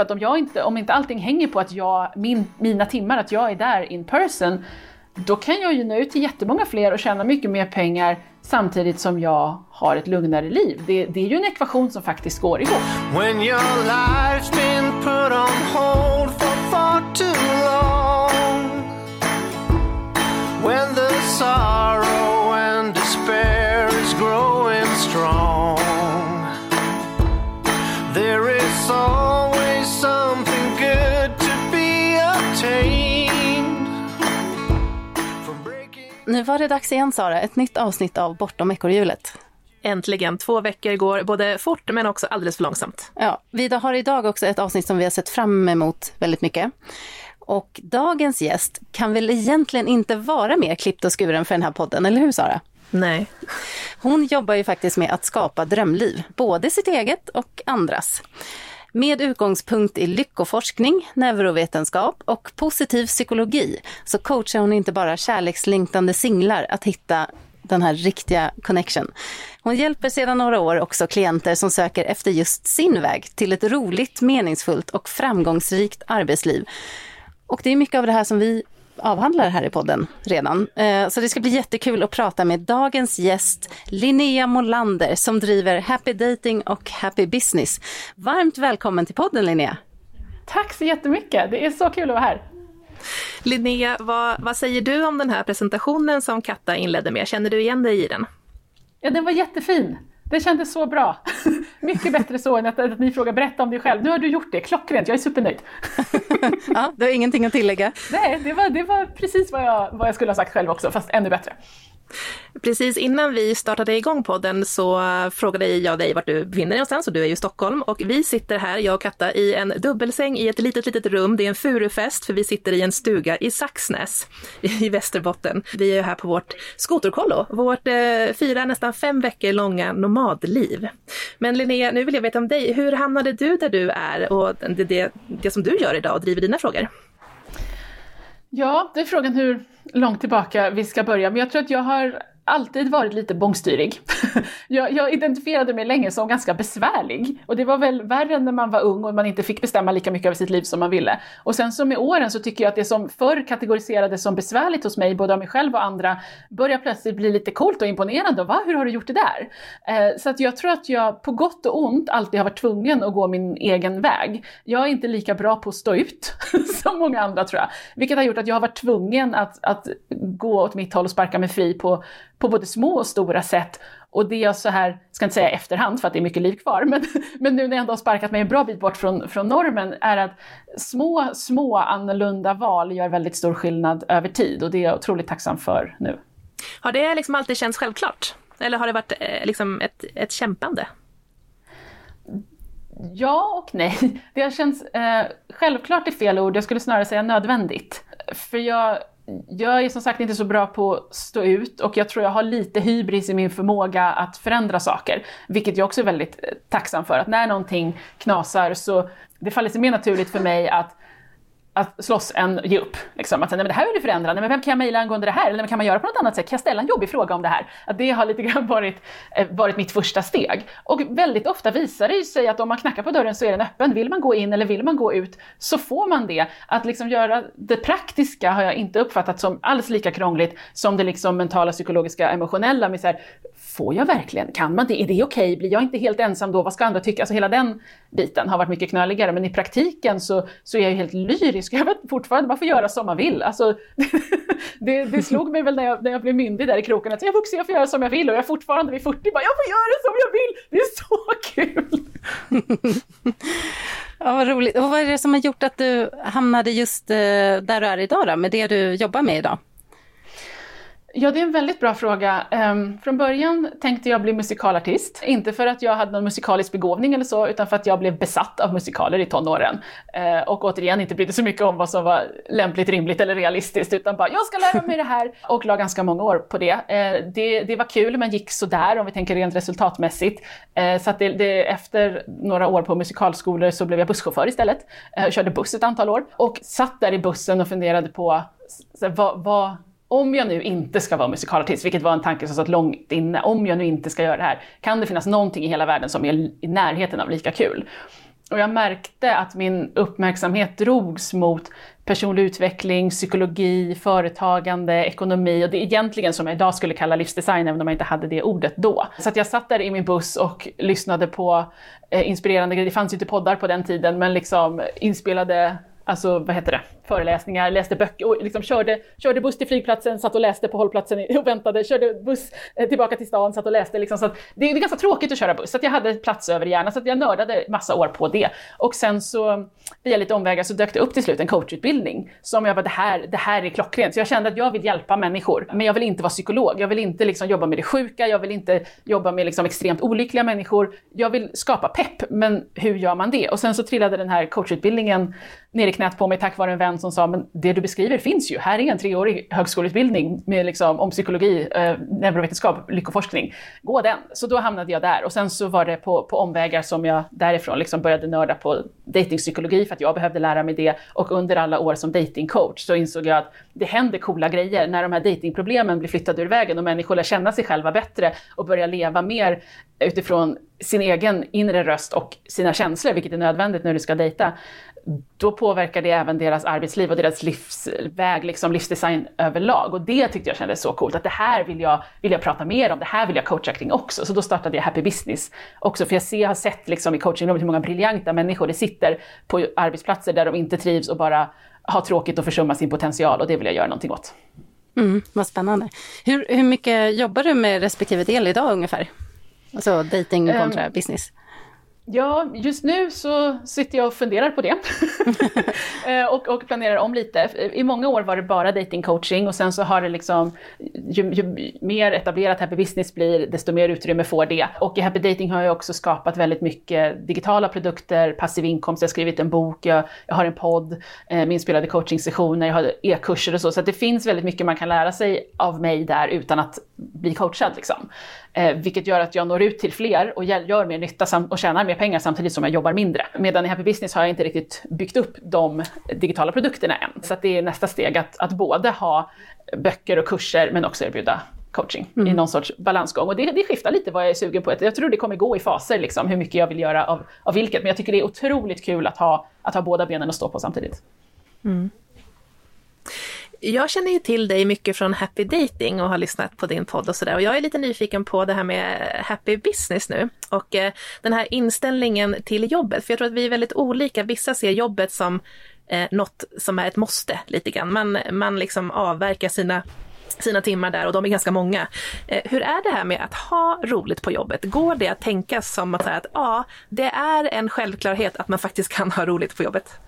För att om, jag inte, om inte allting hänger på att jag, min, mina timmar, att jag är där in person, då kan jag ju nå ut till jättemånga fler och tjäna mycket mer pengar samtidigt som jag har ett lugnare liv. Det, det är ju en ekvation som faktiskt går ihop. When your life's been put on hold for far too long When the sorrow Nu var det dags igen Sara, ett nytt avsnitt av Bortom ekorrhjulet. Äntligen, två veckor går både fort men också alldeles för långsamt. Ja, vi har idag också ett avsnitt som vi har sett fram emot väldigt mycket. Och dagens gäst kan väl egentligen inte vara mer klippt och skuren för den här podden, eller hur Sara? Nej. Hon jobbar ju faktiskt med att skapa drömliv, både sitt eget och andras. Med utgångspunkt i lyckoforskning, neurovetenskap och positiv psykologi så coachar hon inte bara kärlekslängtande singlar att hitta den här riktiga connection. Hon hjälper sedan några år också klienter som söker efter just sin väg till ett roligt, meningsfullt och framgångsrikt arbetsliv. Och det är mycket av det här som vi avhandlar här i podden redan. Eh, så det ska bli jättekul att prata med dagens gäst Linnea Molander som driver Happy Dating och Happy Business. Varmt välkommen till podden Linnea! Tack så jättemycket, det är så kul att vara här. Linnea, vad, vad säger du om den här presentationen som Katta inledde med? Känner du igen dig i den? Ja, den var jättefin. Det kändes så bra. Mycket bättre så än att, att ni frågar berätta om dig själv. Nu har du gjort det, klockrent, jag är supernöjd. ja, du har ingenting att tillägga? Nej, det var, det var precis vad jag, vad jag skulle ha sagt själv också, fast ännu bättre. Precis innan vi startade igång podden så frågade jag dig vart du befinner dig någonstans och du är ju i Stockholm och vi sitter här, jag och Katta, i en dubbelsäng i ett litet, litet rum. Det är en furufest för vi sitter i en stuga i Saxnäs i Västerbotten. Vi är här på vårt skoterkollo, vårt eh, fyra, nästan fem veckor långa nomadliv. Men Linnea, nu vill jag veta om dig. Hur hamnade du där du är och det, det, det som du gör idag och driver dina frågor? Ja, det är frågan hur långt tillbaka vi ska börja, men jag tror att jag har alltid varit lite bångstyrig. jag, jag, identifierade mig länge som ganska besvärlig och det var väl värre när man var ung och man inte fick bestämma lika mycket över sitt liv som man ville. Och sen så med åren så tycker jag att det som förr kategoriserades som besvärligt hos mig, både av mig själv och andra, börjar plötsligt bli lite coolt och imponerande. Va, hur har du gjort det där? Eh, så att jag tror att jag på gott och ont alltid har varit tvungen att gå min egen väg. Jag är inte lika bra på att stå ut som många andra tror jag, vilket har gjort att jag har varit tvungen att, att gå åt mitt håll och sparka mig fri på på både små och stora sätt. Och det jag så här, ska inte säga efterhand för att det är mycket liv kvar, men, men nu när jag ändå har sparkat mig en bra bit bort från, från normen, är att små, små annorlunda val gör väldigt stor skillnad över tid och det är jag otroligt tacksam för nu. Har det liksom alltid känts självklart? Eller har det varit eh, liksom ett, ett kämpande? Ja och nej. Det har känts, eh, självklart är fel ord, jag skulle snarare säga nödvändigt. För jag jag är som sagt inte så bra på att stå ut och jag tror jag har lite hybris i min förmåga att förändra saker. Vilket jag också är väldigt eh, tacksam för, att när någonting knasar så det faller sig mer naturligt för mig att att slåss än ge upp. Liksom. Att nej, men det här vill du förändra, nej, men vem kan jag mejla angående det här? Eller kan man göra på något annat sätt? Kan jag ställa en jobbig fråga om det här? Att det har lite grann varit, eh, varit mitt första steg. Och väldigt ofta visar det sig att om man knackar på dörren så är den öppen. Vill man gå in eller vill man gå ut så får man det. Att liksom göra det praktiska har jag inte uppfattat som alls lika krångligt som det liksom mentala, psykologiska, emotionella. Med så här, får jag verkligen? Kan man det? Är det okej? Okay? Blir jag inte helt ensam då? Vad ska andra tycka? Alltså hela den biten har varit mycket knöligare. Men i praktiken så, så är jag helt lyrisk över att fortfarande man får göra som man vill. Alltså, det, det slog mig väl när jag, när jag blev myndig där i kroken att jag är vuxen, jag får göra som jag vill och jag är fortfarande vid 40 bara jag får göra som jag vill. Det är så kul! ja, vad roligt. Och vad är det som har gjort att du hamnade just eh, där du är idag då, med det du jobbar med idag? Ja, det är en väldigt bra fråga. Um, från början tänkte jag bli musikalartist. Inte för att jag hade någon musikalisk begåvning eller så, utan för att jag blev besatt av musikaler i tonåren. Uh, och återigen inte brydde så mycket om vad som var lämpligt, rimligt eller realistiskt, utan bara jag ska lära mig det här. Och la ganska många år på det. Uh, det, det, var kul, men gick sådär om vi tänker rent resultatmässigt. Uh, så att det, det, efter några år på musikalskolor så blev jag busschaufför istället. Uh, körde buss ett antal år och satt där i bussen och funderade på så, vad, vad om jag nu inte ska vara musikalartist, vilket var en tanke som satt långt inne, om jag nu inte ska göra det här, kan det finnas någonting i hela världen som är i närheten av lika kul? och jag märkte att min uppmärksamhet drogs mot personlig utveckling, psykologi, företagande, ekonomi och det är egentligen som jag idag skulle kalla livsdesign, även om jag inte hade det ordet då. Så att jag satt där i min buss och lyssnade på eh, inspirerande grejer. Det fanns ju inte poddar på den tiden, men liksom inspelade alltså vad heter det, föreläsningar, läste böcker och liksom körde, körde buss till flygplatsen, satt och läste på hållplatsen och väntade, körde buss eh, tillbaka till stan, satt och läste. Liksom, så det, är ganska tråkigt att köra buss, så jag hade plats över i hjärnan, så jag nördade massa år på det. Och sen så, via lite omvägar, så dök det upp till slut en coachutbildning som jag bara, det här, det här är klockrent. Så jag kände att jag vill hjälpa människor, men jag vill inte vara psykolog. Jag vill inte liksom jobba med det sjuka, jag vill inte jobba med liksom extremt olyckliga människor. Jag vill skapa pepp, men hur gör man det? Och sen så trillade den här coachutbildningen ner i knät på mig tack vare en vän som sa, men det du beskriver finns ju. Här är en treårig högskoleutbildning med liksom, om psykologi, eh, neurovetenskap, lyckoforskning. Gå den! Så då hamnade jag där och sen så var det på, på omvägar som jag därifrån liksom började nörda på datingpsykologi för att jag behövde lära mig det och under alla år som datingcoach så insåg jag att det händer coola grejer när de här datingproblemen blir flyttade ur vägen och människor lär känna sig själva bättre och börjar leva mer utifrån sin egen inre röst och sina känslor, vilket är nödvändigt när du ska dejta då påverkar det även deras arbetsliv och deras livsväg, liksom livsdesign överlag. Och det tyckte jag kändes så coolt, att det här vill jag, vill jag prata mer om, det här vill jag coacha kring också. Så då startade jag Happy Business också, för jag ser, har sett liksom i coachingrummet hur många briljanta människor det sitter på arbetsplatser där de inte trivs och bara har tråkigt och försummar sin potential och det vill jag göra någonting åt. Mm, vad spännande. Hur, hur mycket jobbar du med respektive del idag ungefär? Alltså dating kontra um, business? Ja, just nu så sitter jag och funderar på det. Eh, och, och, planerar om lite. I många år var det bara datingcoaching och sen så har det liksom, ju, ju, mer etablerat Happy Business blir, desto mer utrymme får det. Och i Happy Dating har jag också skapat väldigt mycket digitala produkter, passiv inkomst, jag har skrivit en bok, jag, jag har en podd eh, med inspelade coachingsessioner, jag har e-kurser och så. Så det finns väldigt mycket man kan lära sig av mig där utan att bli coachad. Liksom. Eh, vilket gör att jag når ut till fler och gör mer nytta och tjänar mer pengar samtidigt som jag jobbar mindre. Medan i Happy Business har jag inte riktigt byggt upp de digitala produkterna än. Så det är nästa steg att, att både ha böcker och kurser men också erbjuda coaching mm. i någon sorts balansgång. Och det, det skiftar lite vad jag är sugen på. Jag tror det kommer gå i faser, liksom, hur mycket jag vill göra av, av vilket. Men jag tycker det är otroligt kul att ha, att ha båda benen att stå på samtidigt. Mm jag känner ju till dig mycket från Happy Dating och har lyssnat på din podd och sådär. Och jag är lite nyfiken på det här med Happy Business nu och eh, den här inställningen till jobbet. För jag tror att vi är väldigt olika. Vissa ser jobbet som eh, något som är ett måste lite grann. Man, man liksom avverkar sina sina timmar där och de är ganska många. Eh, hur är det här med att ha roligt på jobbet? Går det att tänka som att säga att ja, det är en självklarhet att man faktiskt kan ha roligt på jobbet?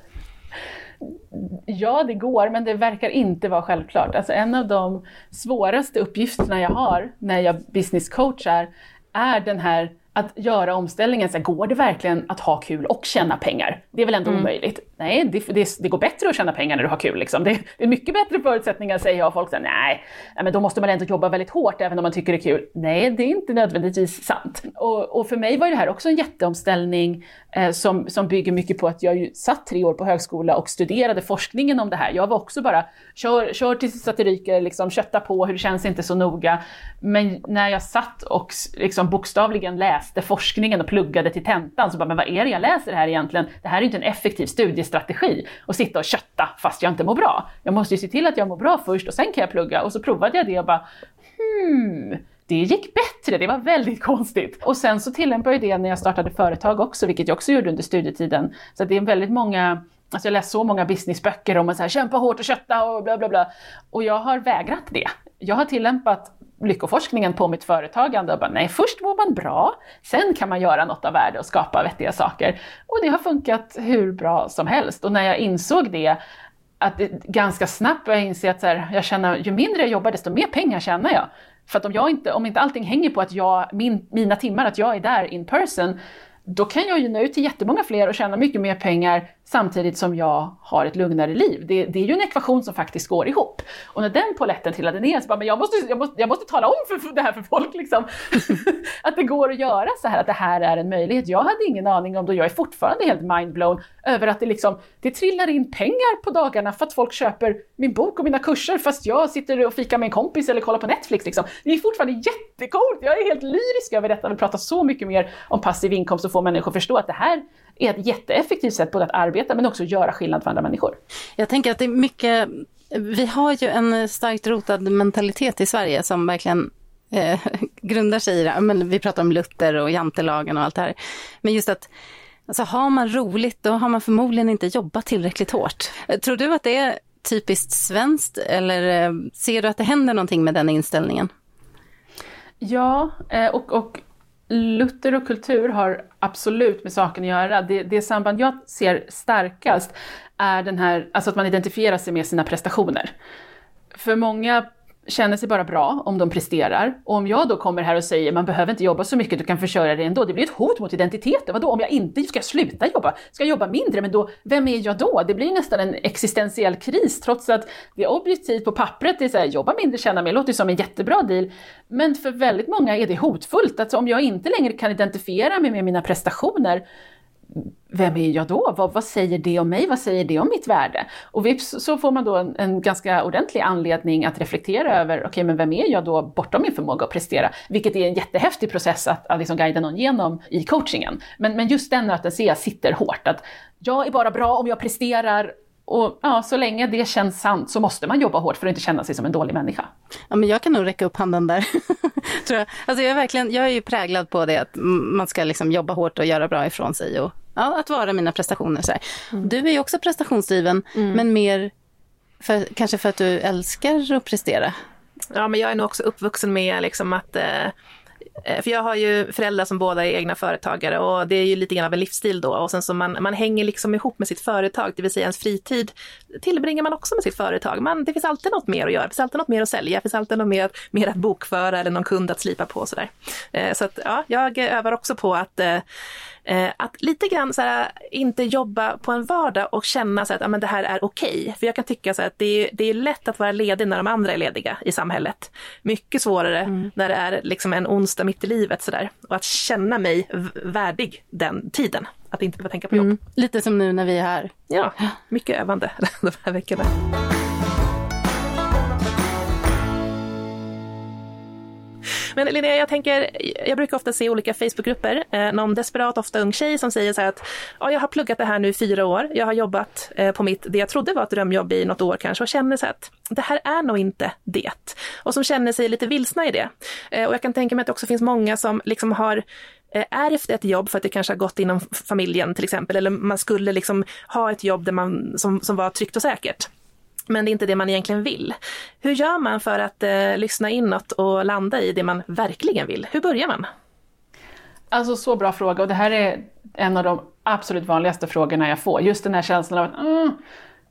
Ja, det går, men det verkar inte vara självklart. Alltså en av de svåraste uppgifterna jag har när jag business coachar är den här att göra omställningen, så här, går det verkligen att ha kul och tjäna pengar? Det är väl ändå mm. omöjligt? Nej, det, det, det, går bättre att tjäna pengar när du har kul. Liksom. Det, det är mycket bättre förutsättningar säger jag. Folk säger nej, men då måste man ändå jobba väldigt hårt även om man tycker det är kul. Nej, det är inte nödvändigtvis sant. Och, och för mig var det här också en jätteomställning eh, som, som bygger mycket på att jag ju satt tre år på högskola och studerade forskningen om det här. Jag var också bara, kör, kör tills det ryker, liksom, kötta på, hur det känns inte så noga. Men när jag satt och liksom, bokstavligen läste forskningen och pluggade till tentan så bara, men vad är det jag läser här egentligen? Det här är ju inte en effektiv studiestrategi att sitta och kötta fast jag inte mår bra. Jag måste ju se till att jag mår bra först och sen kan jag plugga. Och så provade jag det och bara, hmm, det gick bättre, det var väldigt konstigt. Och sen så tillämpade jag det när jag startade företag också, vilket jag också gjorde under studietiden. Så det är väldigt många Alltså jag läst så många businessböcker om att så här, kämpa hårt och kötta och bla bla bla. Och jag har vägrat det. Jag har tillämpat lyckoforskningen på mitt företagande och bara nej, först mår man bra, sen kan man göra något av värde och skapa vettiga saker. Och det har funkat hur bra som helst. Och när jag insåg det, att det, ganska snabbt började jag inse att så här, jag känner, ju mindre jag jobbar desto mer pengar tjänar jag. För att om, jag inte, om inte allting hänger på att jag, min, mina timmar, att jag är där in person, då kan jag ju nå ut till jättemånga fler och tjäna mycket mer pengar samtidigt som jag har ett lugnare liv. Det, det, är ju en ekvation som faktiskt går ihop. Och när den poletten trillade ner så bara, men jag måste, jag måste, jag måste tala om för, för det här för folk liksom. att det går att göra så här, att det här är en möjlighet. Jag hade ingen aning om det, jag är fortfarande helt mindblown över att det liksom, det trillar in pengar på dagarna för att folk köper min bok och mina kurser fast jag sitter och fikar med en kompis eller kollar på Netflix liksom. Det är fortfarande jättecoolt, jag är helt lyrisk över detta, vill prata så mycket mer om passiv inkomst och få människor att förstå att det här är ett jätteeffektivt sätt både att arbeta men också göra skillnad för andra människor. Jag tänker att det är mycket, vi har ju en starkt rotad mentalitet i Sverige som verkligen eh, grundar sig i det. Men vi pratar om Luther och jantelagen och allt det här. Men just att alltså, har man roligt, då har man förmodligen inte jobbat tillräckligt hårt. Tror du att det är typiskt svenskt eller eh, ser du att det händer någonting med den inställningen? Ja, eh, och, och Luther och kultur har absolut med saken att göra. Det, det samband jag ser starkast är den här, alltså att man identifierar sig med sina prestationer. För många känner sig bara bra om de presterar. Och om jag då kommer här och säger man behöver inte jobba så mycket, du kan försörja dig ändå. Det blir ett hot mot identiteten. Vadå, om jag inte ska sluta jobba? Ska jag jobba mindre? Men då, vem är jag då? Det blir nästan en existentiell kris trots att det är objektivt på pappret, det är så här, jobba mindre, tjäna mer, låter som en jättebra deal. Men för väldigt många är det hotfullt. Alltså om jag inte längre kan identifiera mig med mina prestationer, vem är jag då? Vad, vad, säger det om mig? Vad säger det om mitt värde? Och vips så får man då en, en ganska ordentlig anledning att reflektera över, okej okay, men vem är jag då bortom min förmåga att prestera? Vilket är en jättehäftig process att, att liksom guida någon genom i coachingen. Men, men just den nöten ser jag sitter hårt, att jag är bara bra om jag presterar och ja, så länge det känns sant så måste man jobba hårt för att inte känna sig som en dålig människa. Ja, men jag kan nog räcka upp handen där. Tror jag. Alltså jag, är verkligen, jag är ju präglad på det att man ska liksom jobba hårt och göra bra ifrån sig och ja, att vara mina prestationer. Så mm. Du är ju också prestationsdriven, mm. men mer för, kanske för att du älskar att prestera. Ja, men jag är nog också uppvuxen med liksom att eh, Eh, för jag har ju föräldrar som båda är egna företagare och det är ju lite grann av en livsstil då och sen så man, man hänger liksom ihop med sitt företag, det vill säga ens fritid tillbringar man också med sitt företag. Man, det finns alltid något mer att göra, det finns alltid något mer att sälja, det finns alltid något mer, mer att bokföra eller någon kund att slipa på och sådär. Eh, så att ja, jag övar också på att eh, att lite grann så här, inte jobba på en vardag och känna så att ja, men det här är okej. Okay. För jag kan tycka så att det är, det är lätt att vara ledig när de andra är lediga i samhället. Mycket svårare mm. när det är liksom en onsdag mitt i livet sådär. Och att känna mig värdig den tiden. Att inte behöva tänka på jobb. Mm. Lite som nu när vi är här. Ja, mycket övande de här veckorna. Men Linnea, jag tänker, jag brukar ofta se olika Facebookgrupper, eh, någon desperat, ofta ung tjej som säger så här att ja, jag har pluggat det här nu i fyra år, jag har jobbat eh, på mitt, det jag trodde var ett drömjobb i något år kanske och känner så här att det här är nog inte det. Och som känner sig lite vilsna i det. Eh, och jag kan tänka mig att det också finns många som liksom har eh, ärvt ett jobb för att det kanske har gått inom familjen till exempel, eller man skulle liksom ha ett jobb där man, som, som var tryggt och säkert. Men det är inte det man egentligen vill. Hur gör man för att eh, lyssna inåt och landa i det man verkligen vill? Hur börjar man? Alltså så bra fråga och det här är en av de absolut vanligaste frågorna jag får. Just den här känslan av att mm,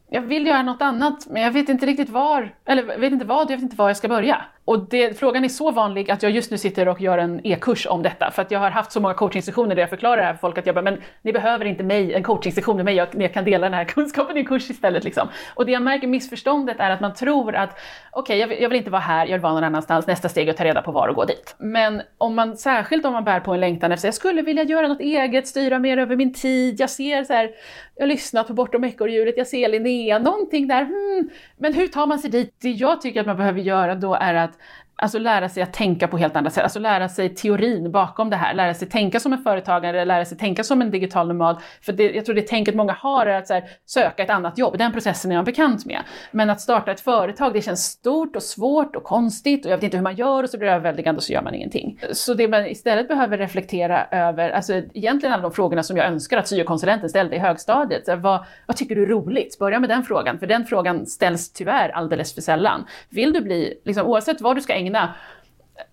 jag vill göra något annat men jag vet inte riktigt var, eller vet inte vad, jag vet inte var jag ska börja. Och det, frågan är så vanlig att jag just nu sitter och gör en e-kurs om detta. För att jag har haft så många coachingsessioner där jag förklarar det här för folk att jag bara, men ni behöver inte mig, en coachingsession med mig, jag, jag kan dela den här kunskapen i en kurs istället. Liksom. Och det jag märker missförståndet är att man tror att okej, okay, jag, jag, vill inte vara här, jag vill vara någon annanstans, nästa steg är att ta reda på var och gå dit. Men om man, särskilt om man bär på en längtan efter, jag skulle vilja göra något eget, styra mer över min tid, jag ser så här, jag har lyssnat på Bortom ekorrhjulet, jag ser Linnea, någonting där, hmm, men hur tar man sig dit? Det jag tycker att man behöver göra då är att Alltså lära sig att tänka på helt andra sätt, alltså lära sig teorin bakom det här, lära sig tänka som en företagare, lära sig tänka som en digital nomad. För det, jag tror det tänket många har är att här, söka ett annat jobb, den processen är man bekant med. Men att starta ett företag, det känns stort och svårt och konstigt och jag vet inte hur man gör och så blir det överväldigande och så gör man ingenting. Så det man istället behöver reflektera över, alltså egentligen alla de frågorna som jag önskar att syokonsulenten ställde i högstadiet. Så vad, vad tycker du är roligt? Börja med den frågan, för den frågan ställs tyvärr alldeles för sällan. Vill du bli, liksom, oavsett vad du ska ägna ägna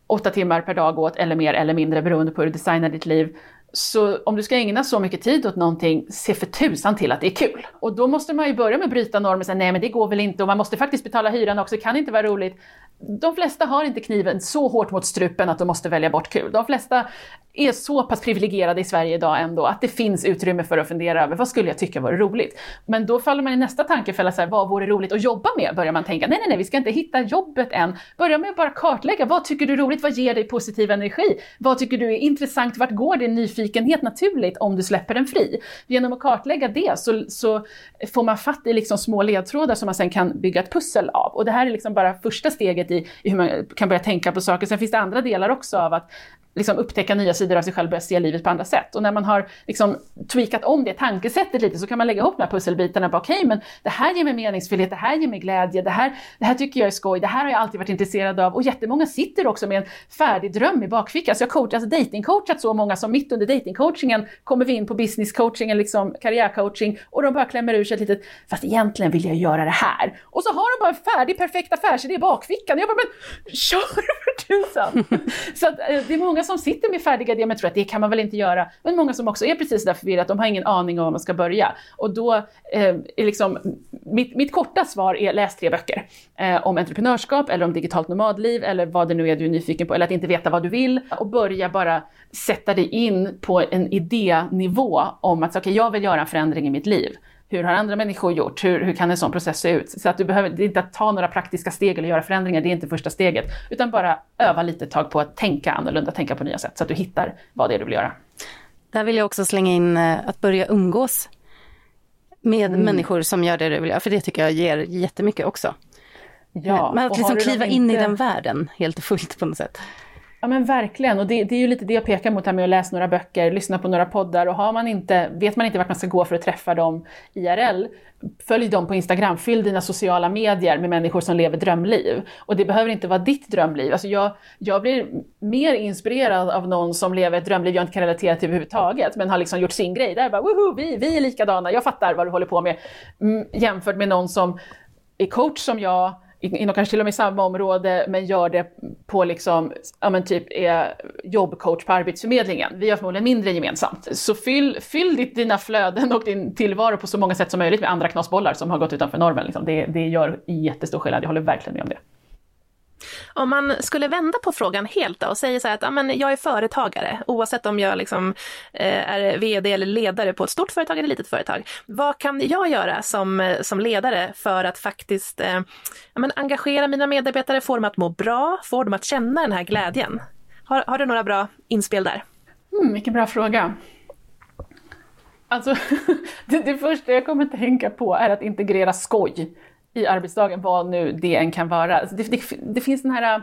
åtta timmar per dag åt, eller mer eller mindre beroende på hur du designar ditt liv. Så om du ska ägna så mycket tid åt någonting, se för tusan till att det är kul. Och då måste man ju börja med att bryta normer och säga nej men det går väl inte och man måste faktiskt betala hyran också, det kan inte vara roligt de flesta har inte kniven så hårt mot strupen att de måste välja bort kul. De flesta är så pass privilegierade i Sverige idag ändå att det finns utrymme för att fundera över vad skulle jag tycka vore roligt. Men då faller man i nästa tankefälla, så här, vad vore roligt att jobba med? Börjar man tänka, nej, nej, nej, vi ska inte hitta jobbet än. Börja med att bara kartlägga, vad tycker du är roligt? Vad ger dig positiv energi? Vad tycker du är intressant? Vart går din nyfikenhet naturligt om du släpper den fri? Genom att kartlägga det så, så får man fatt i liksom små ledtrådar som man sen kan bygga ett pussel av. Och det här är liksom bara första steget i, i hur man kan börja tänka på saker. Sen finns det andra delar också av att liksom upptäcka nya sidor av sig själv och börja se livet på andra sätt. Och när man har liksom tweakat om det tankesättet lite så kan man lägga ihop de här pusselbitarna. Okej, okay, men det här ger mig meningsfullhet, det här ger mig glädje, det här, det här tycker jag är skoj, det här har jag alltid varit intresserad av. Och jättemånga sitter också med en färdig dröm i bakfickan. Så jag har alltså datingcoachat så många som mitt under datingcoachingen kommer vi in på business coaching eller liksom karriärcoaching och de bara klämmer ur sig ett litet, fast egentligen vill jag göra det här. Och så har de bara en färdig perfekt affärsidé i bakfickan. Jag bara, men kör för tusan! så att, eh, det är många som sitter med färdiga idéer men tror att det kan man väl inte göra. Men många som också är precis där förvirrade, de har ingen aning om var man ska börja. Och då eh, är liksom, mitt, mitt korta svar är läs tre böcker. Eh, om entreprenörskap eller om digitalt nomadliv eller vad det nu är du är nyfiken på, eller att inte veta vad du vill. Och börja bara sätta dig in på en idénivå om att okay, jag vill göra en förändring i mitt liv. Hur har andra människor gjort? Hur, hur kan en sån process se ut? Så att du behöver inte ta några praktiska steg eller göra förändringar, det är inte första steget. Utan bara öva lite tag på att tänka annorlunda, tänka på nya sätt så att du hittar vad det är du vill göra. Där vill jag också slänga in eh, att börja umgås med mm. människor som gör det du vill göra, för det tycker jag ger jättemycket också. Ja, Men att liksom kliva in inte... i den världen helt och fullt på något sätt. Ja men verkligen, och det, det, är ju lite det jag pekar mot här med att läsa några böcker, lyssna på några poddar och har man inte, vet man inte vart man ska gå för att träffa dem IRL, följ dem på Instagram, fyll dina sociala medier med människor som lever drömliv. Och det behöver inte vara ditt drömliv. Alltså jag, jag blir mer inspirerad av någon som lever ett drömliv jag inte kan relatera till överhuvudtaget, men har liksom gjort sin grej. Där bara, woho, vi, vi är likadana, jag fattar vad du håller på med. Mm, jämfört med någon som är coach som jag, inom kanske till och med samma område, men gör det på liksom, ja men typ är jobbcoach på Arbetsförmedlingen. Vi har förmodligen mindre gemensamt. Så fyll, fyll ditt, dina flöden och din tillvaro på så många sätt som möjligt med andra knasbollar som har gått utanför normen. Liksom. Det, det gör jättestor skillnad, jag håller verkligen med om det. Om man skulle vända på frågan helt då och säger så här att ja, men jag är företagare, oavsett om jag liksom, eh, är vd eller ledare på ett stort företag eller litet företag. Vad kan jag göra som, eh, som ledare för att faktiskt eh, ja, men engagera mina medarbetare, få dem att må bra, få dem att känna den här glädjen? Har, har du några bra inspel där? Mm, vilken bra fråga. Alltså, det, det första jag kommer att tänka på är att integrera skoj i arbetsdagen, vad nu det än kan vara. Alltså, det, det, det finns den här äh,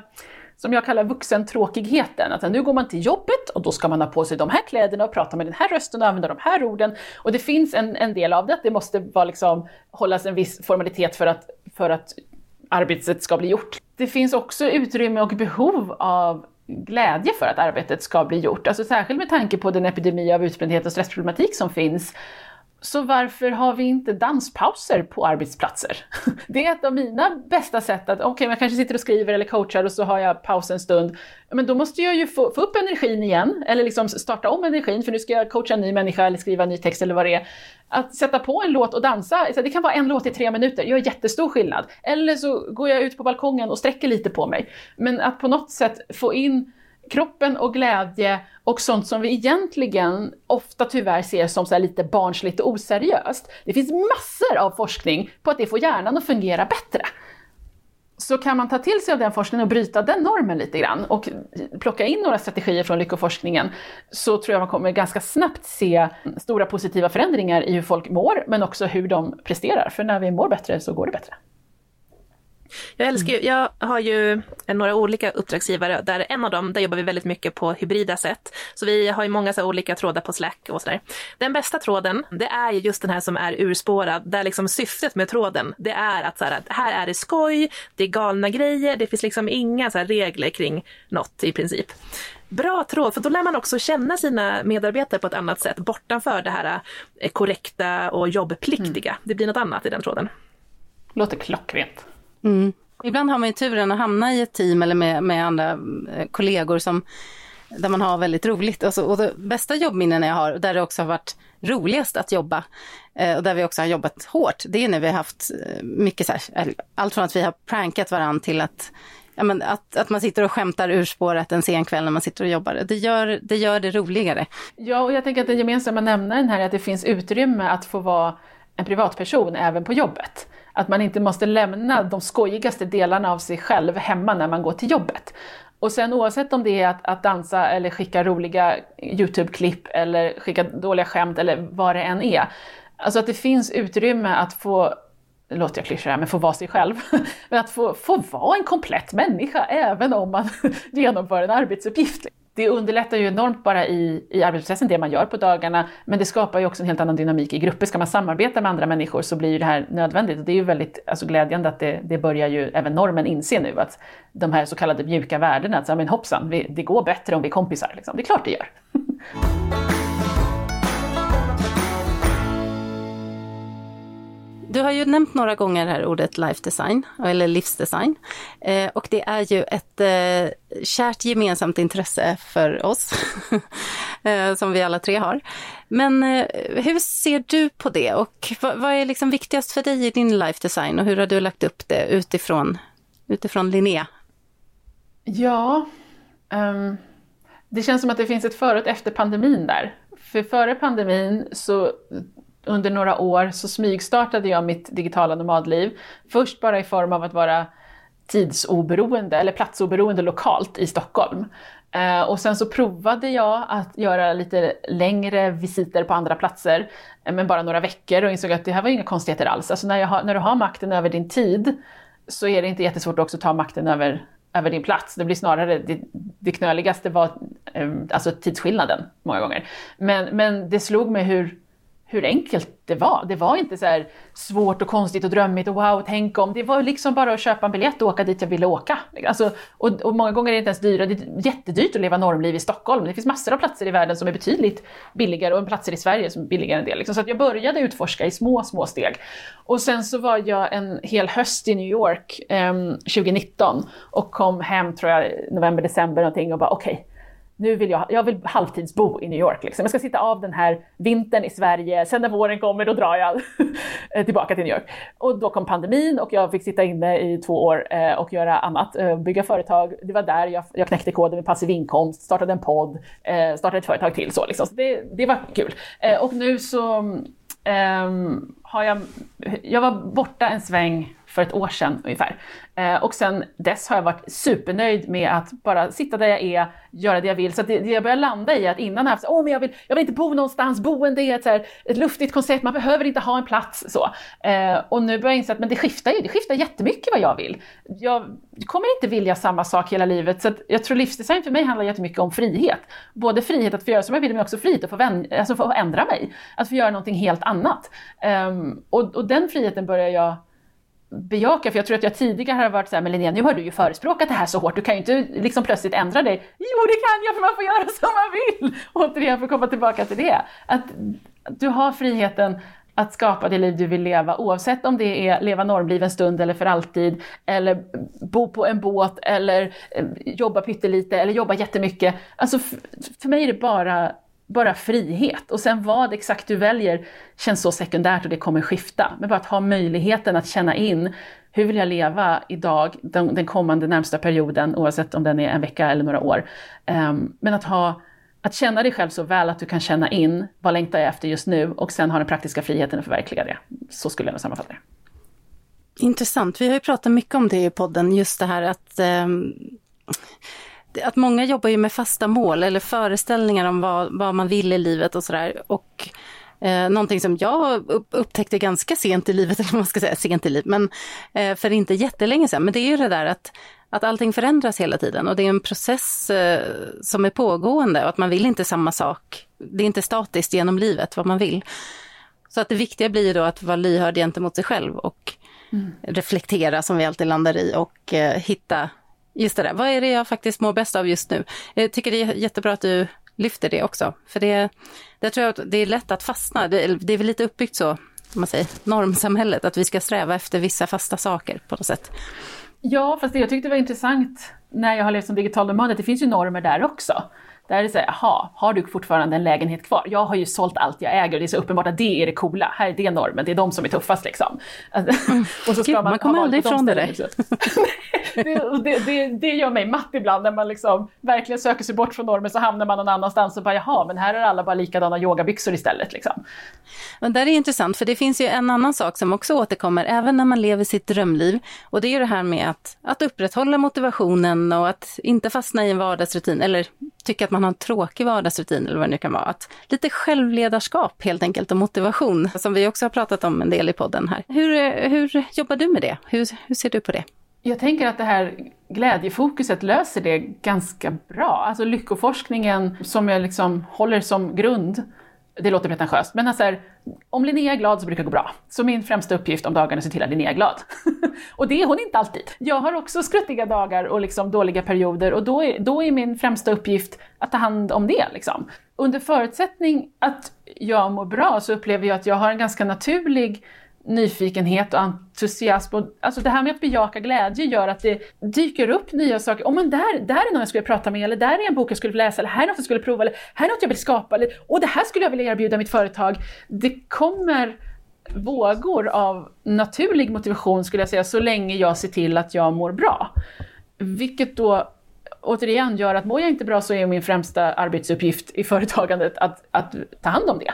som jag kallar vuxentråkigheten. Att nu går man till jobbet och då ska man ha på sig de här kläderna och prata med den här rösten och använda de här orden. Och det finns en, en del av det, att det måste vara liksom, hållas en viss formalitet för att, för att arbetet ska bli gjort. Det finns också utrymme och behov av glädje för att arbetet ska bli gjort. Alltså särskilt med tanke på den epidemi av utbrändhet och stressproblematik som finns så varför har vi inte danspauser på arbetsplatser? Det är ett av mina bästa sätt att, okej, okay, jag kanske sitter och skriver eller coachar och så har jag paus en stund. Men då måste jag ju få, få upp energin igen, eller liksom starta om energin, för nu ska jag coacha en ny människa eller skriva en ny text eller vad det är. Att sätta på en låt och dansa, det kan vara en låt i tre minuter, gör jättestor skillnad. Eller så går jag ut på balkongen och sträcker lite på mig. Men att på något sätt få in kroppen och glädje och sånt som vi egentligen ofta tyvärr ser som så lite barnsligt och oseriöst. Det finns massor av forskning på att det får hjärnan att fungera bättre. Så kan man ta till sig av den forskningen och bryta den normen lite grann och plocka in några strategier från lyckoforskningen så tror jag man kommer ganska snabbt se stora positiva förändringar i hur folk mår men också hur de presterar. För när vi mår bättre så går det bättre. Jag älskar ju, jag har ju några olika uppdragsgivare där en av dem, där jobbar vi väldigt mycket på hybrida sätt. Så vi har ju många så olika trådar på Slack och sådär. Den bästa tråden, det är ju just den här som är urspårad, där liksom syftet med tråden, det är att så här, här är det skoj, det är galna grejer, det finns liksom inga så regler kring något i princip. Bra tråd, för då lär man också känna sina medarbetare på ett annat sätt, bortanför det här eh, korrekta och jobbpliktiga. Mm. Det blir något annat i den tråden. Låter klockrent. Mm. Ibland har man ju turen att hamna i ett team eller med, med andra eh, kollegor som där man har väldigt roligt. Alltså, och de bästa jobbminnena jag har, där det också har varit roligast att jobba, eh, och där vi också har jobbat hårt, det är när vi har haft eh, mycket så här, allt från att vi har prankat varandra till att Ja, men att, att man sitter och skämtar ur spåret en sen kväll när man sitter och jobbar. Det gör, det gör det roligare. Ja, och jag tänker att den gemensamma nämnaren här är att det finns utrymme att få vara en privatperson även på jobbet. Att man inte måste lämna de skojigaste delarna av sig själv hemma när man går till jobbet. Och sen oavsett om det är att, att dansa eller skicka roliga YouTube-klipp eller skicka dåliga skämt eller vad det än är. Alltså att det finns utrymme att få nu låter jag klyschig här, men få vara sig själv. Men att få, få vara en komplett människa även om man genomför en arbetsuppgift det underlättar ju enormt bara i, i arbetsprocessen, det man gör på dagarna, men det skapar ju också en helt annan dynamik i grupper. Ska man samarbeta med andra människor så blir ju det här nödvändigt. Och det är ju väldigt alltså, glädjande att det, det börjar ju även normen inse nu, att de här så kallade mjuka värdena, att men hoppsan, vi, det går bättre om vi är kompisar. Liksom. Det är klart det gör. Du har ju nämnt några gånger här ordet life design, eller livsdesign. Eh, och det är ju ett eh, kärt gemensamt intresse för oss, eh, som vi alla tre har. Men eh, hur ser du på det och vad, vad, är liksom viktigast för dig i din life design och hur har du lagt upp det utifrån, utifrån Linnea? Ja, um, det känns som att det finns ett före och efter pandemin där. För före pandemin så under några år så smygstartade jag mitt digitala nomadliv. Först bara i form av att vara tidsoberoende eller platsoberoende lokalt i Stockholm. Eh, och sen så provade jag att göra lite längre visiter på andra platser, eh, men bara några veckor och insåg att det här var inga konstigheter alls. Alltså när, har, när du har makten över din tid så är det inte jättesvårt också att ta makten över, över din plats. Det blir snarare det, det knöligaste var eh, alltså tidsskillnaden många gånger. Men, men det slog mig hur hur enkelt det var. Det var inte så här svårt och konstigt och drömmigt och wow, tänk om. Det var liksom bara att köpa en biljett och åka dit jag ville åka. Alltså, och, och, många gånger är det inte ens dyra. Det är jättedyrt att leva normliv i Stockholm. Det finns massor av platser i världen som är betydligt billigare och platser i Sverige som är billigare än det. Liksom. Så att jag började utforska i små, små steg. Och sen så var jag en hel höst i New York eh, 2019 och kom hem, tror jag, november, december någonting och bara okej, okay, nu vill jag, jag vill halvtidsbo i New York. Liksom. Jag ska sitta av den här vintern i Sverige, sen när våren kommer då drar jag tillbaka till New York. Och då kom pandemin och jag fick sitta inne i två år eh, och göra annat, eh, bygga företag. Det var där jag, jag knäckte koden med passiv inkomst, startade en podd, eh, startade ett företag till. Så, liksom. så det, det var kul. Eh, och nu så ehm, har jag, jag var borta en sväng för ett år sedan ungefär. Eh, och sen dess har jag varit supernöjd med att bara sitta där jag är, göra det jag vill. Så det, det jag börjar landa i att innan har jag haft åh men jag vill, jag vill inte bo någonstans, boende är ett, så här, ett luftigt koncept, man behöver inte ha en plats. Så. Eh, och nu börjar jag inse att men det skiftar ju, det skiftar jättemycket vad jag vill. Jag kommer inte vilja samma sak hela livet, så jag tror livsdesign för mig handlar jättemycket om frihet. Både frihet att få göra som jag vill, men också frihet att få, vän, alltså få ändra mig. Att få göra någonting helt annat. Um, och, och den friheten börjar jag bejaka, för jag tror att jag tidigare har varit så här, men Linnea, nu har du ju förespråkat det här så hårt, du kan ju inte liksom plötsligt ändra dig. Jo, det kan jag, för man får göra som man vill! Återigen, för att komma tillbaka till det. Att du har friheten att skapa det liv du vill leva, oavsett om det är leva normliv en stund eller för alltid, eller bo på en båt, eller eh, jobba pyttelite, eller jobba jättemycket. Alltså, för mig är det bara bara frihet. Och sen vad exakt du väljer känns så sekundärt och det kommer skifta. Men bara att ha möjligheten att känna in hur vill jag leva idag, den, den kommande närmsta perioden, oavsett om den är en vecka eller några år. Um, men att, ha, att känna dig själv så väl att du kan känna in vad längtar jag efter just nu och sen ha den praktiska friheten att förverkliga det. Så skulle jag nog sammanfatta det. Intressant. Vi har ju pratat mycket om det i podden, just det här att um att många jobbar ju med fasta mål eller föreställningar om vad, vad man vill i livet och sådär. Och eh, någonting som jag upptäckte ganska sent i livet, eller man ska säga, sent i livet, men eh, för inte jättelänge sedan. Men det är ju det där att, att allting förändras hela tiden och det är en process eh, som är pågående och att man vill inte samma sak. Det är inte statiskt genom livet vad man vill. Så att det viktiga blir då att vara lyhörd gentemot sig själv och mm. reflektera som vi alltid landar i och eh, hitta Just det där, vad är det jag faktiskt mår bäst av just nu? Jag tycker det är jättebra att du lyfter det också, för det, det tror jag att det är lätt att fastna. Det, det är väl lite uppbyggt så, om man säger, normsamhället, att vi ska sträva efter vissa fasta saker på något sätt. Ja, fast det jag tyckte det var intressant när jag har levt som digital nomad, det finns ju normer där också. Där är det så här, jaha, har du fortfarande en lägenhet kvar? Jag har ju sålt allt jag äger och det är så uppenbart att det är det coola. Här är det normen, det är de som är tuffast liksom. och så ska Gud, man, man kommer aldrig ifrån det där. det, det, det, det gör mig matt ibland när man liksom verkligen söker sig bort från normen så hamnar man någon annanstans och bara jaha, men här är alla bara likadana yogabyxor istället. Liksom. Men det är intressant för det finns ju en annan sak som också återkommer även när man lever sitt drömliv och det är ju det här med att, att upprätthålla motivationen och att inte fastna i en vardagsrutin eller tycka att man har en tråkig vardagsrutin eller vad det nu kan vara. Att lite självledarskap helt enkelt och motivation som vi också har pratat om en del i podden här. Hur, hur jobbar du med det? Hur, hur ser du på det? Jag tänker att det här glädjefokuset löser det ganska bra. Alltså lyckoforskningen som jag liksom håller som grund, det låter pretentiöst, men alltså här, om Linnea är glad så brukar det gå bra. Så min främsta uppgift om dagarna är att se till att Linnea är glad. och det är hon inte alltid. Jag har också skruttiga dagar och liksom dåliga perioder och då är, då är min främsta uppgift att ta hand om det. Liksom. Under förutsättning att jag mår bra så upplever jag att jag har en ganska naturlig nyfikenhet och entusiasm. Och, alltså det här med att bejaka glädje gör att det dyker upp nya saker. Oh, men där, där är någon jag skulle prata med, eller där är en bok jag skulle läsa, eller här är något jag skulle prova, eller här är något jag vill skapa, eller och det här skulle jag vilja erbjuda mitt företag. Det kommer vågor av naturlig motivation skulle jag säga, så länge jag ser till att jag mår bra. Vilket då återigen gör att mår jag inte bra så är min främsta arbetsuppgift i företagandet att, att ta hand om det.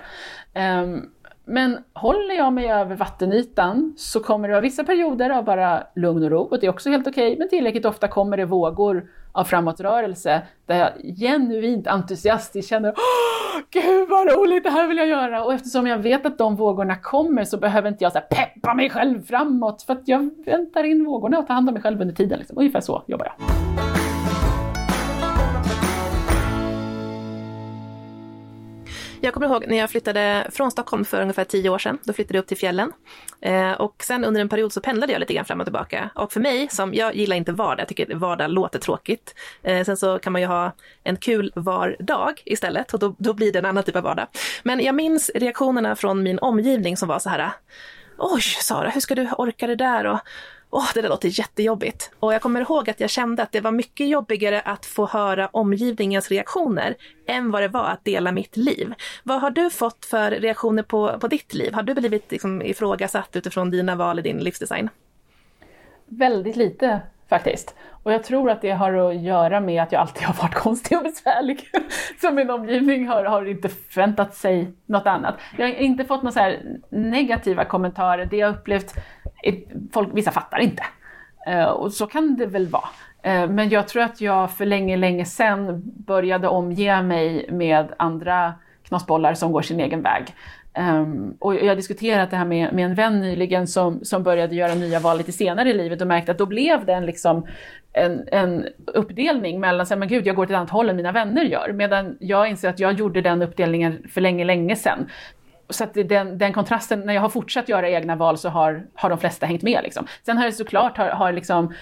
Um, men håller jag mig över vattenytan så kommer det vara vissa perioder av bara lugn och ro och det är också helt okej, okay, men tillräckligt ofta kommer det vågor av framåtrörelse där jag genuint entusiastiskt känner Åh, Gud vad roligt, det här vill jag göra! Och eftersom jag vet att de vågorna kommer så behöver inte jag så peppa mig själv framåt för att jag väntar in vågorna och tar hand om mig själv under tiden. Liksom. Ungefär så jobbar jag. Jag kommer ihåg när jag flyttade från Stockholm för ungefär tio år sedan. Då flyttade jag upp till fjällen. Eh, och sen under en period så pendlade jag lite grann fram och tillbaka. Och för mig, som jag gillar inte vardag, jag tycker vardag låter tråkigt. Eh, sen så kan man ju ha en kul vardag istället och då, då blir det en annan typ av vardag. Men jag minns reaktionerna från min omgivning som var så här Oj, Sara, hur ska du orka det där? Och, Åh, det där låter jättejobbigt. Och jag kommer ihåg att jag kände att det var mycket jobbigare att få höra omgivningens reaktioner än vad det var att dela mitt liv. Vad har du fått för reaktioner på, på ditt liv? Har du blivit liksom ifrågasatt utifrån dina val i din livsdesign? Väldigt lite faktiskt. Och jag tror att det har att göra med att jag alltid har varit konstig och besvärlig. Så min omgivning har, har inte förväntat sig något annat. Jag har inte fått några negativa kommentarer. Det jag upplevt folk, vissa fattar inte. Eh, och så kan det väl vara. Eh, men jag tror att jag för länge, länge sedan började omge mig med andra knasbollar som går sin egen väg. Um, och jag har diskuterat det här med, med en vän nyligen som, som började göra nya val lite senare i livet och märkte att då blev det en, liksom, en, en uppdelning mellan, så men gud jag går till ett annat håll än mina vänner gör. Medan jag inser att jag gjorde den uppdelningen för länge, länge sedan så att den, den, kontrasten, när jag har fortsatt göra egna val så har, har de flesta hängt med. Liksom. Sen har det såklart har, har liksom,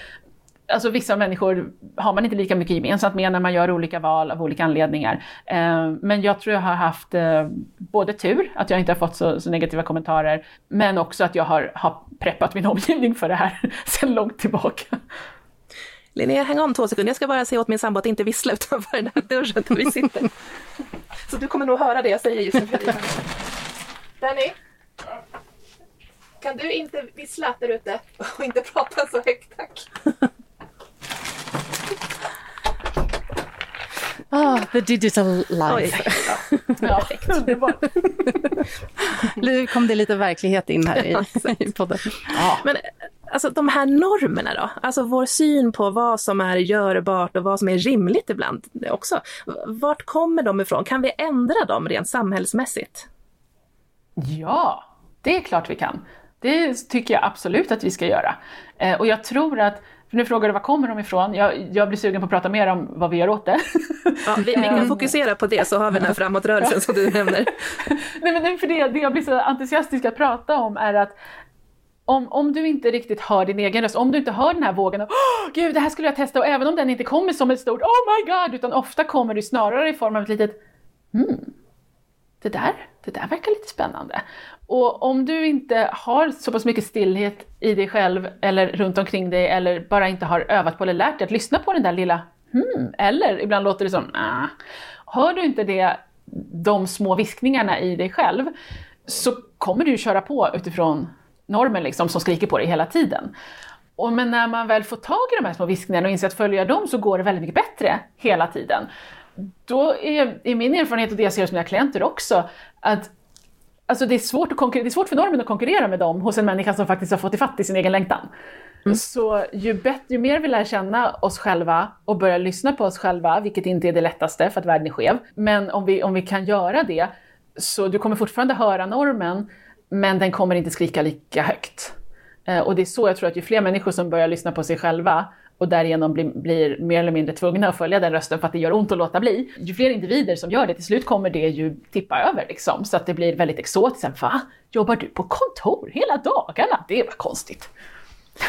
alltså vissa människor har man inte lika mycket gemensamt med när man gör olika val av olika anledningar. Eh, men jag tror jag har haft eh, både tur, att jag inte har fått så, så, negativa kommentarer, men också att jag har, har preppat min omgivning för det här sedan långt tillbaka. Linnea, häng om två sekunder. Jag ska bara säga åt min sambo att inte vissla utanför den här dörren där vi sitter. Så du kommer nog höra det jag säger just nu. Danny? Kan du inte vissla där ute och inte prata så högt tack? Ah, the digital life. ja, nu kom det lite verklighet in här i, i podden. Ja. Men alltså de här normerna då? Alltså vår syn på vad som är görbart och vad som är rimligt ibland också. Vart kommer de ifrån? Kan vi ändra dem rent samhällsmässigt? Ja, det är klart vi kan. Det tycker jag absolut att vi ska göra. Eh, och jag tror att för nu frågar du var kommer de ifrån? Jag, jag blir sugen på att prata mer om vad vi gör åt det. Ja, vi, vi kan ehm. fokusera på det så har vi den här framåtrörelsen som du nämner. Nej, men för det, det jag blir så entusiastisk att prata om är att om, om du inte riktigt hör din egen röst, om du inte hör den här vågen av oh, gud det här skulle jag testa och även om den inte kommer som ett stort oh my god utan ofta kommer det snarare i form av ett litet hmm, det där, det där verkar lite spännande. Och om du inte har så pass mycket stillhet i dig själv eller runt omkring dig eller bara inte har övat på eller lärt dig att lyssna på den där lilla hmm, eller ibland låter det som nah. Hör du inte det, de små viskningarna i dig själv så kommer du köra på utifrån normen liksom, som skriker på dig hela tiden. Och men när man väl får tag i de här små viskningarna och inser att följa dem så går det väldigt mycket bättre hela tiden då är, är min erfarenhet och det jag ser hos mina klienter också, att Alltså det, är svårt att det är svårt för normen att konkurrera med dem hos en människa som faktiskt har fått ifatt i sin egen längtan. Mm. Så ju, bättre, ju mer vi lär känna oss själva och börjar lyssna på oss själva, vilket inte är det lättaste för att världen är skev, men om vi, om vi kan göra det, så du kommer fortfarande höra normen, men den kommer inte skrika lika högt. Eh, och det är så jag tror att ju fler människor som börjar lyssna på sig själva och därigenom blir, blir mer eller mindre tvungna att följa den rösten för att det gör ont att låta bli. Ju fler individer som gör det, till slut kommer det ju tippa över liksom. Så att det blir väldigt exotiskt. Va? Jobbar du på kontor hela dagarna? Det var konstigt.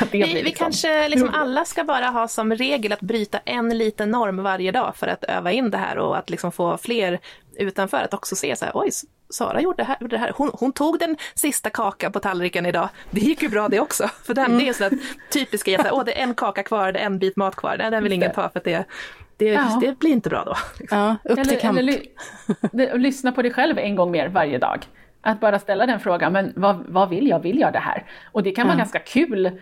vi, liksom... vi kanske liksom alla ska bara ha som regel att bryta en liten norm varje dag för att öva in det här och att liksom få fler utanför att också se så här, oj, Sara gjorde det här. det här. Hon, hon, tog den sista kakan på tallriken idag. Det gick ju bra det också. För den, mm. det är sådär typiska, så här, åh det är en kaka kvar, det är en bit mat kvar. Nej, den vill ingen ta för att det, det, ja. det blir inte bra då. Liksom. Ja, upp till kamp. Eller, eller, lyssna på dig själv en gång mer varje dag. Att bara ställa den frågan, men vad, vad vill jag? Vill jag det här? Och det kan vara ja. ganska kul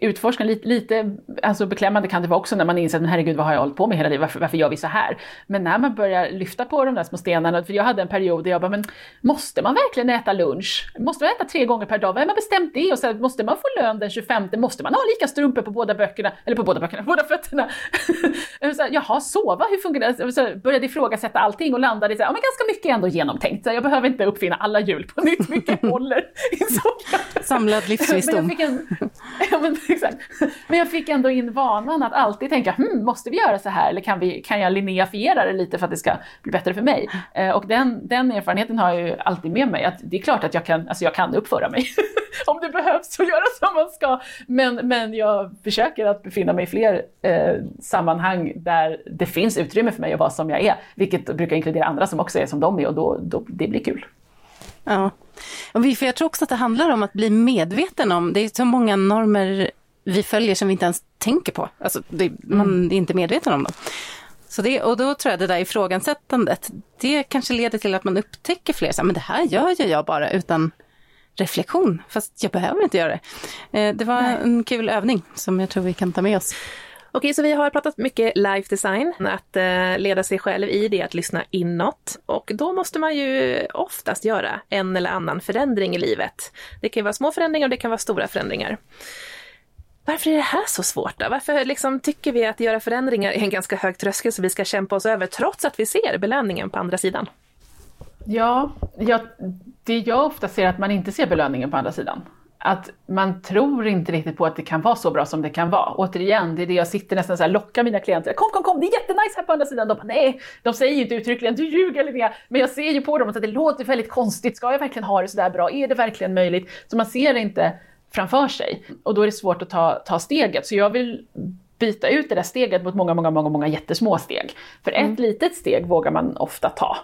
utforska lite, lite, alltså beklämmande kan det vara också när man inser att herregud vad har jag hållit på med hela livet, varför, varför gör vi så här? Men när man börjar lyfta på de där små stenarna, för jag hade en period där jag bara, men måste man verkligen äta lunch? Måste man äta tre gånger per dag? Vem har bestämt det? Och så måste man få lön den 25? Måste man ha lika strumpor på båda böckerna? Eller på båda böckerna, båda fötterna? så, jaha, sova, hur fungerar det? Så började ifrågasätta allting och landade i så här, ja, men ganska mycket ändå genomtänkt. Så jag behöver inte uppfinna alla hjul på nytt, mycket håller. Samlad livsvisdom. ja, men, exakt. men jag fick ändå in vanan att alltid tänka, hm, måste vi göra så här eller kan, vi, kan jag linjeifiera det lite för att det ska bli bättre för mig? Eh, och den, den erfarenheten har jag ju alltid med mig, att det är klart att jag kan, alltså jag kan uppföra mig om det behövs och göra som man ska. Men, men jag försöker att befinna mig i fler eh, sammanhang där det finns utrymme för mig att vara som jag är, vilket brukar inkludera andra som också är som de är och då, då det blir kul. Ja, för jag tror också att det handlar om att bli medveten om, det är så många normer vi följer som vi inte ens tänker på. Alltså, det, man mm. är inte medveten om dem. Så det, och då tror jag det där ifrågasättandet, det kanske leder till att man upptäcker fler, så, men det här gör ju jag bara utan reflektion, fast jag behöver inte göra det. Eh, det var Nej. en kul övning som jag tror vi kan ta med oss. Okej, så vi har pratat mycket life design, att eh, leda sig själv i det, att lyssna inåt. Och då måste man ju oftast göra en eller annan förändring i livet. Det kan vara små förändringar och det kan vara stora förändringar. Varför är det här så svårt då? Varför liksom tycker vi att göra förändringar är en ganska hög tröskel som vi ska kämpa oss över trots att vi ser belöningen på andra sidan? Ja, jag, det jag ofta ser är att man inte ser belöningen på andra sidan att man tror inte riktigt på att det kan vara så bra som det kan vara. Återigen, det är det jag sitter nästan så här, lockar mina klienter. Kom, kom, kom, det är jättenice här på andra sidan. De bara, nej, de säger ju inte uttryckligen, du ljuger grann. Men jag ser ju på dem att det låter väldigt konstigt. Ska jag verkligen ha det så där bra? Är det verkligen möjligt? Så man ser det inte framför sig. Och då är det svårt att ta, ta steget. Så jag vill byta ut det där steget mot många, många, många, många jättesmå steg. För ett mm. litet steg vågar man ofta ta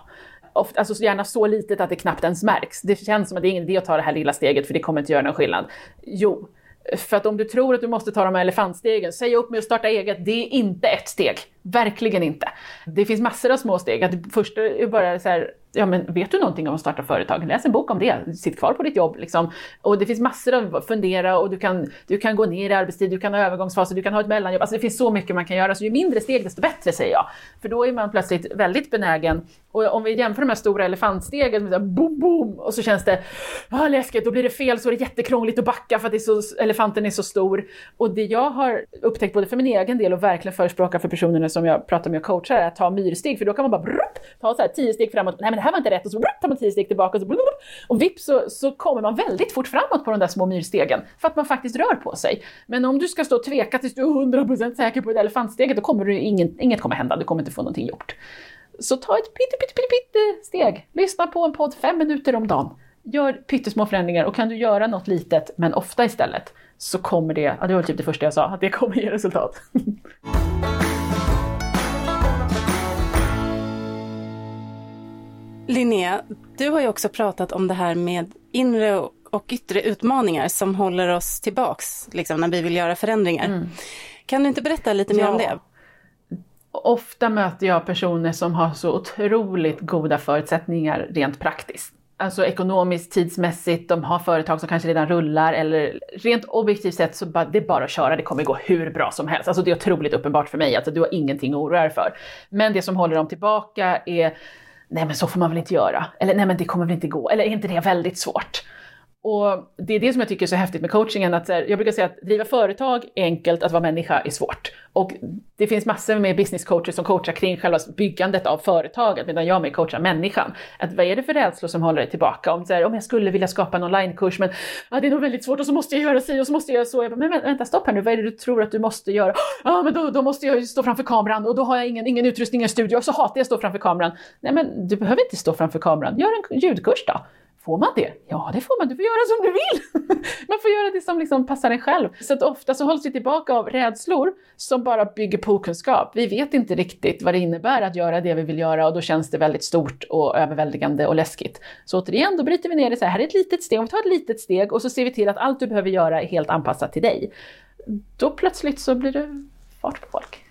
ofta, alltså gärna så litet att det knappt ens märks. Det känns som att det är ingen idé att ta det här lilla steget för det kommer inte göra någon skillnad. Jo, för att om du tror att du måste ta de här elefantstegen, säg upp med att starta eget, det är inte ett steg. Verkligen inte. Det finns massor av små steg. Att det första är bara så här, ja men vet du någonting om att starta företag? Läs en bok om det, sitt kvar på ditt jobb. Liksom. Och det finns massor av att fundera och du kan, du kan gå ner i arbetstid, du kan ha övergångsfaser, du kan ha ett mellanjobb. Alltså det finns så mycket man kan göra, så ju mindre steg desto bättre säger jag. För då är man plötsligt väldigt benägen, och om vi jämför de här stora elefantstegen, med boom, boom, och så känns det ah, läskigt, då blir det fel, så är det jättekrångligt att backa för att det är så, elefanten är så stor. Och det jag har upptäckt både för min egen del och verkligen förespråkar för personerna som jag pratar med och coachar är att ta myrsteg, för då kan man bara brup, ta så här tio steg framåt, nej men det här var inte rätt, och så brup, tar man tio steg tillbaka och så brup, och vips så, så kommer man väldigt fort framåt på de där små myrstegen, för att man faktiskt rör på sig. Men om du ska stå och tveka tills du är 100% säker på det elefantsteget, då kommer du ingen, inget kommer hända, du kommer inte få någonting gjort. Så ta ett pytte, pytte, pytte, pytte steg. Lyssna på en podd fem minuter om dagen. Gör pyttesmå förändringar och kan du göra något litet, men ofta istället, så kommer det, ja det var typ det första jag sa, att det kommer ge resultat. Linnea, du har ju också pratat om det här med inre och yttre utmaningar som håller oss tillbaks liksom, när vi vill göra förändringar. Mm. Kan du inte berätta lite mer ja. om det? Ofta möter jag personer som har så otroligt goda förutsättningar rent praktiskt. Alltså ekonomiskt, tidsmässigt, de har företag som kanske redan rullar eller rent objektivt sett så bara, det är bara att köra, det kommer gå hur bra som helst. Alltså det är otroligt uppenbart för mig att alltså, du har ingenting att oroa dig för. Men det som håller dem tillbaka är nej men så får man väl inte göra, eller nej men det kommer väl inte gå, eller är inte det väldigt svårt? Och det är det som jag tycker är så häftigt med coachingen, att här, jag brukar säga att driva företag är enkelt, att vara människa är svårt. Och det finns massor med businesscoacher som coachar kring själva byggandet av företaget, medan jag mer coachar människan. Att vad är det för rädslor som håller dig tillbaka? Om, så här, om jag skulle vilja skapa en onlinekurs, men ja, det är nog väldigt svårt och så måste jag göra si och så måste jag göra så. Jag bara, men vänta, stopp här nu, vad är det du tror att du måste göra? Ja, men då, då måste jag ju stå framför kameran och då har jag ingen, ingen utrustning, ingen studio och så hatar jag att stå framför kameran. Nej, men du behöver inte stå framför kameran, gör en ljudkurs då. Får man det? Ja, det får man. Du får göra som du vill. man får göra det som liksom passar en själv. Så att ofta så hålls vi tillbaka av rädslor som bara bygger på okunskap. Vi vet inte riktigt vad det innebär att göra det vi vill göra och då känns det väldigt stort och överväldigande och läskigt. Så återigen, då bryter vi ner det så här, här är ett litet steg. Om vi tar ett litet steg och så ser vi till att allt du behöver göra är helt anpassat till dig. Då plötsligt så blir det fart på folk.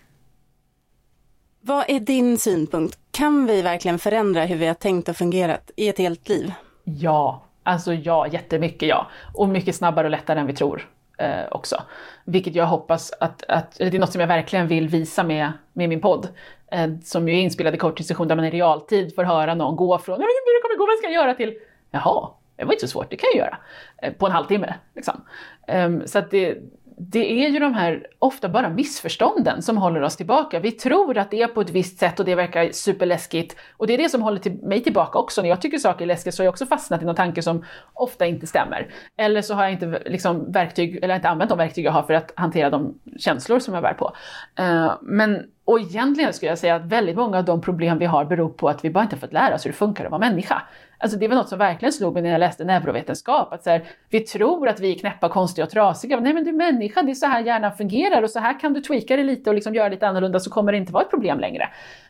Vad är din synpunkt? Kan vi verkligen förändra hur vi har tänkt och fungerat i ett helt liv? Ja, alltså ja, jättemycket ja. Och mycket snabbare och lättare än vi tror eh, också. Vilket jag hoppas att, att det är något som jag verkligen vill visa med, med min podd. Eh, som ju är inspelad i coachingsession där man i realtid får höra någon gå från “jag vet inte hur det kommer gå, vad ska jag göra?” till “jaha, det var inte så svårt, det kan jag göra” eh, på en halvtimme. Liksom. Ehm, så att det, det är ju de här ofta bara missförstånden som håller oss tillbaka. Vi tror att det är på ett visst sätt och det verkar superläskigt. Och det är det som håller till mig tillbaka också. När jag tycker saker är läskiga så har jag också fastnat i någon tanke som ofta inte stämmer. Eller så har jag inte liksom verktyg, eller inte använt de verktyg jag har för att hantera de känslor som jag bär på. Uh, men och egentligen skulle jag säga att väldigt många av de problem vi har beror på att vi bara inte fått lära oss hur det funkar att vara människa. Alltså det var något som verkligen slog mig när jag läste neurovetenskap. Att så här, vi tror att vi är knäppa, konstiga och trasiga. Nej men du är människa, det är så här hjärnan fungerar och så här kan du tweaka det lite och liksom göra lite annorlunda så kommer det inte vara ett problem längre.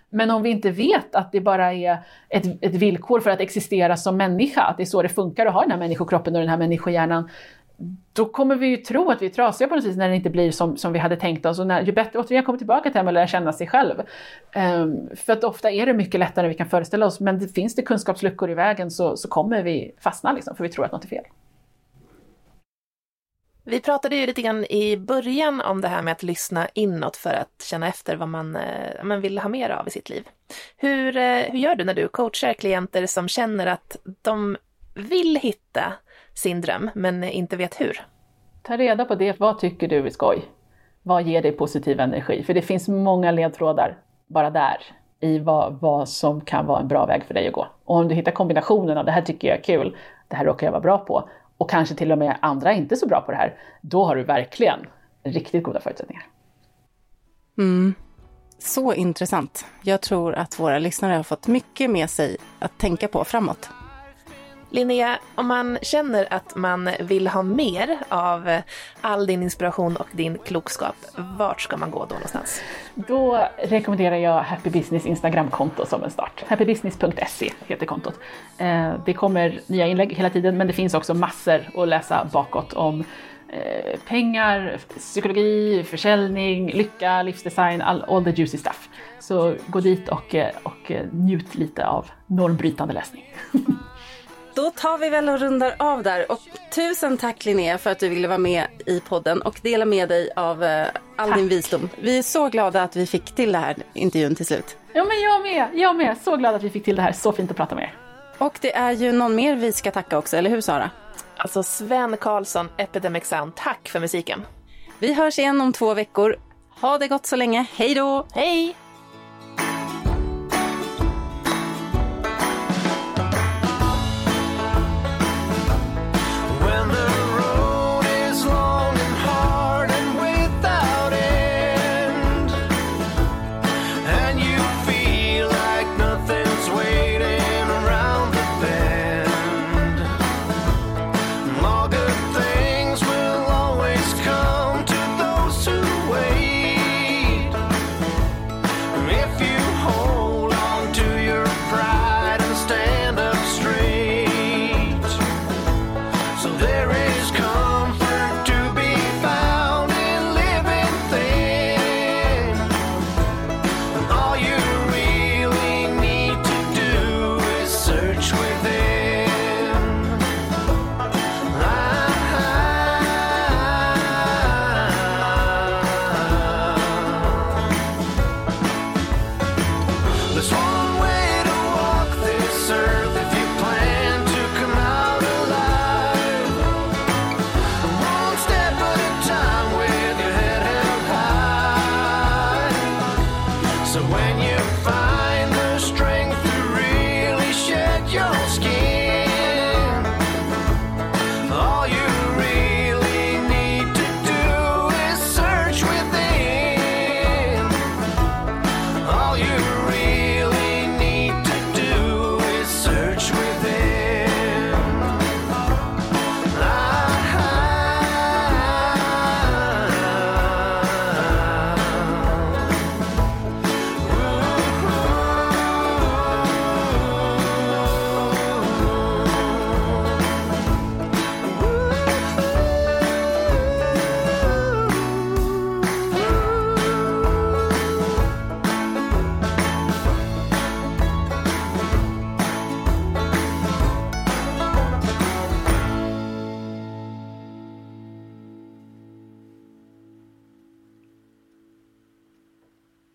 Men om vi inte vet att det bara är ett, ett villkor för att existera som människa, att det är så det funkar att ha den här människokroppen och den här människohjärnan, då kommer vi ju tro att vi är trasiga på något vis när det inte blir som, som vi hade tänkt oss. Och när, ju bättre, återigen kommer tillbaka till att lära känna sig själv. Um, för att ofta är det mycket lättare än vi kan föreställa oss, men det, finns det kunskapsluckor i vägen så, så kommer vi fastna liksom, för vi tror att något är fel. Vi pratade ju lite grann i början om det här med att lyssna inåt för att känna efter vad man, eh, man vill ha mer av i sitt liv. Hur, eh, hur gör du när du coachar klienter som känner att de vill hitta sin dröm, men inte vet hur. Ta reda på det. Vad tycker du är skoj? Vad ger dig positiv energi? För det finns många ledtrådar bara där i vad, vad som kan vara en bra väg för dig att gå. Och om du hittar kombinationen av det här tycker jag är kul, det här råkar jag vara bra på och kanske till och med andra är inte så bra på det här, då har du verkligen riktigt goda förutsättningar. Mm. Så intressant. Jag tror att våra lyssnare har fått mycket med sig att tänka på framåt. Linnea, om man känner att man vill ha mer av all din inspiration och din klokskap, vart ska man gå då någonstans? Då rekommenderar jag Happy Business Instagramkonto som en start. Happybusiness.se heter kontot. Eh, det kommer nya inlägg hela tiden, men det finns också massor att läsa bakåt om eh, pengar, psykologi, försäljning, lycka, livsdesign, all, all the juicy stuff. Så gå dit och, eh, och njut lite av normbrytande läsning. Då tar vi väl och rundar av där. Och tusen tack Linnea för att du ville vara med i podden och dela med dig av uh, all tack. din visdom. Vi är så glada att vi fick till det här intervjun till slut. Ja men jag med, jag med. Så glad att vi fick till det här. Så fint att prata med er. Och det är ju någon mer vi ska tacka också, eller hur Sara? Alltså Sven Karlsson, Epidemic Sound, tack för musiken. Vi hörs igen om två veckor. Ha det gott så länge. Hej då! Hej!